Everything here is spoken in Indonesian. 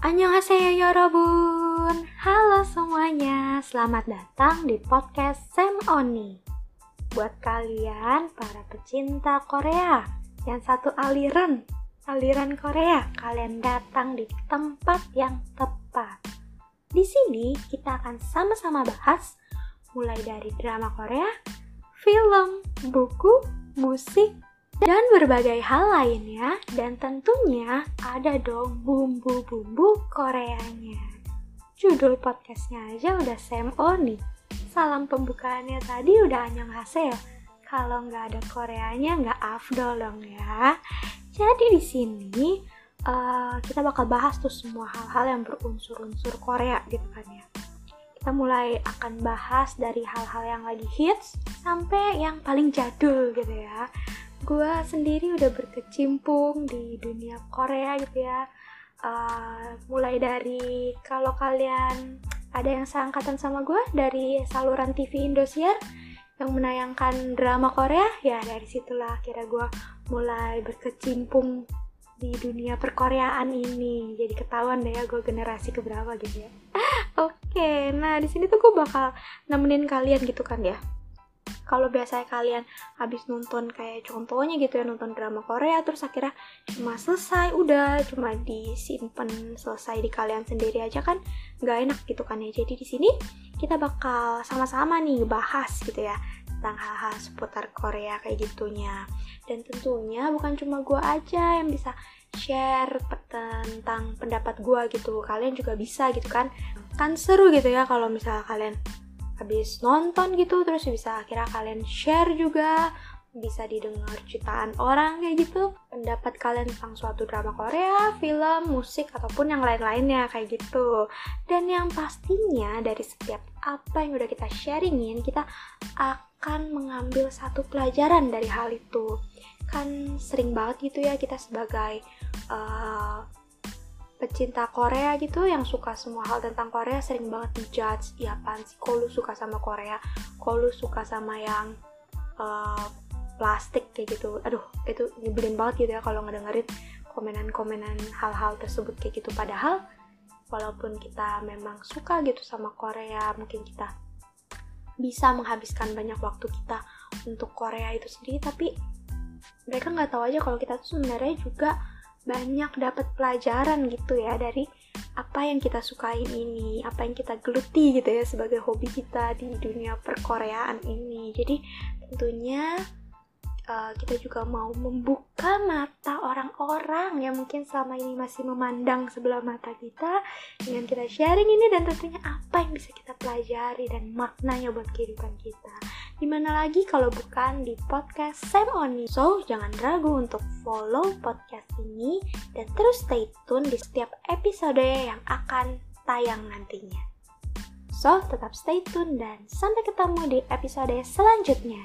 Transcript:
Annyeonghaseyo Yorobun Halo semuanya, selamat datang di podcast Sam Oni. Buat kalian para pecinta Korea Yang satu aliran, aliran Korea Kalian datang di tempat yang tepat. Di sini kita akan sama-sama bahas Mulai dari drama Korea, film, buku, musik, dan berbagai hal lainnya dan tentunya ada dong bumbu-bumbu Koreanya. Judul podcastnya aja udah Sam Oni. Salam pembukaannya tadi udah annyeonghaseyo. Kalau nggak ada Koreanya nggak afdol dong ya. Jadi di sini uh, kita bakal bahas tuh semua hal-hal yang berunsur-unsur Korea gitu kan ya. Kita mulai akan bahas dari hal-hal yang lagi hits sampai yang paling jadul gitu ya gue sendiri udah berkecimpung di dunia Korea gitu ya. Uh, mulai dari kalau kalian ada yang seangkatan sama gue dari saluran TV Indosiar yang menayangkan drama Korea ya dari situlah kira gue mulai berkecimpung di dunia perkoreaan ini. Jadi ketahuan deh ya gue generasi keberapa gitu ya. Oke okay, nah di sini tuh gue bakal nemenin kalian gitu kan ya kalau biasanya kalian habis nonton kayak contohnya gitu ya nonton drama Korea terus akhirnya cuma selesai udah cuma disimpan selesai di kalian sendiri aja kan nggak enak gitu kan ya. Jadi di sini kita bakal sama-sama nih bahas gitu ya tentang hal-hal seputar Korea kayak gitunya. Dan tentunya bukan cuma gue aja yang bisa share tentang pendapat gue gitu. Kalian juga bisa gitu kan. Kan seru gitu ya kalau misalnya kalian habis nonton gitu terus bisa akhirnya kalian share juga bisa didengar jutaan orang kayak gitu. Pendapat kalian tentang suatu drama Korea, film, musik ataupun yang lain-lainnya kayak gitu. Dan yang pastinya dari setiap apa yang udah kita sharingin kita akan mengambil satu pelajaran dari hal itu. Kan sering banget gitu ya kita sebagai uh, pecinta Korea gitu yang suka semua hal tentang Korea sering banget dijudge. Ya apaan sih kok lu suka sama Korea? Kok lu suka sama yang uh, plastik kayak gitu? Aduh itu nyebelin banget gitu ya kalau ngedengerin komenan-komenan hal-hal tersebut kayak gitu. Padahal walaupun kita memang suka gitu sama Korea mungkin kita bisa menghabiskan banyak waktu kita untuk Korea itu sendiri tapi mereka nggak tahu aja kalau kita tuh sebenarnya juga banyak dapat pelajaran gitu ya dari apa yang kita sukain ini, apa yang kita geluti gitu ya sebagai hobi kita di dunia perkoreaan ini. Jadi tentunya uh, kita juga mau membuka mata orang-orang yang mungkin selama ini masih memandang sebelah mata kita dengan kita sharing ini dan tentunya apa yang bisa kita pelajari dan maknanya buat kehidupan kita. Di mana lagi kalau bukan di podcast Sam Oni. So, jangan ragu untuk follow podcast ini dan terus stay tune di setiap episode yang akan tayang nantinya. So, tetap stay tune dan sampai ketemu di episode selanjutnya.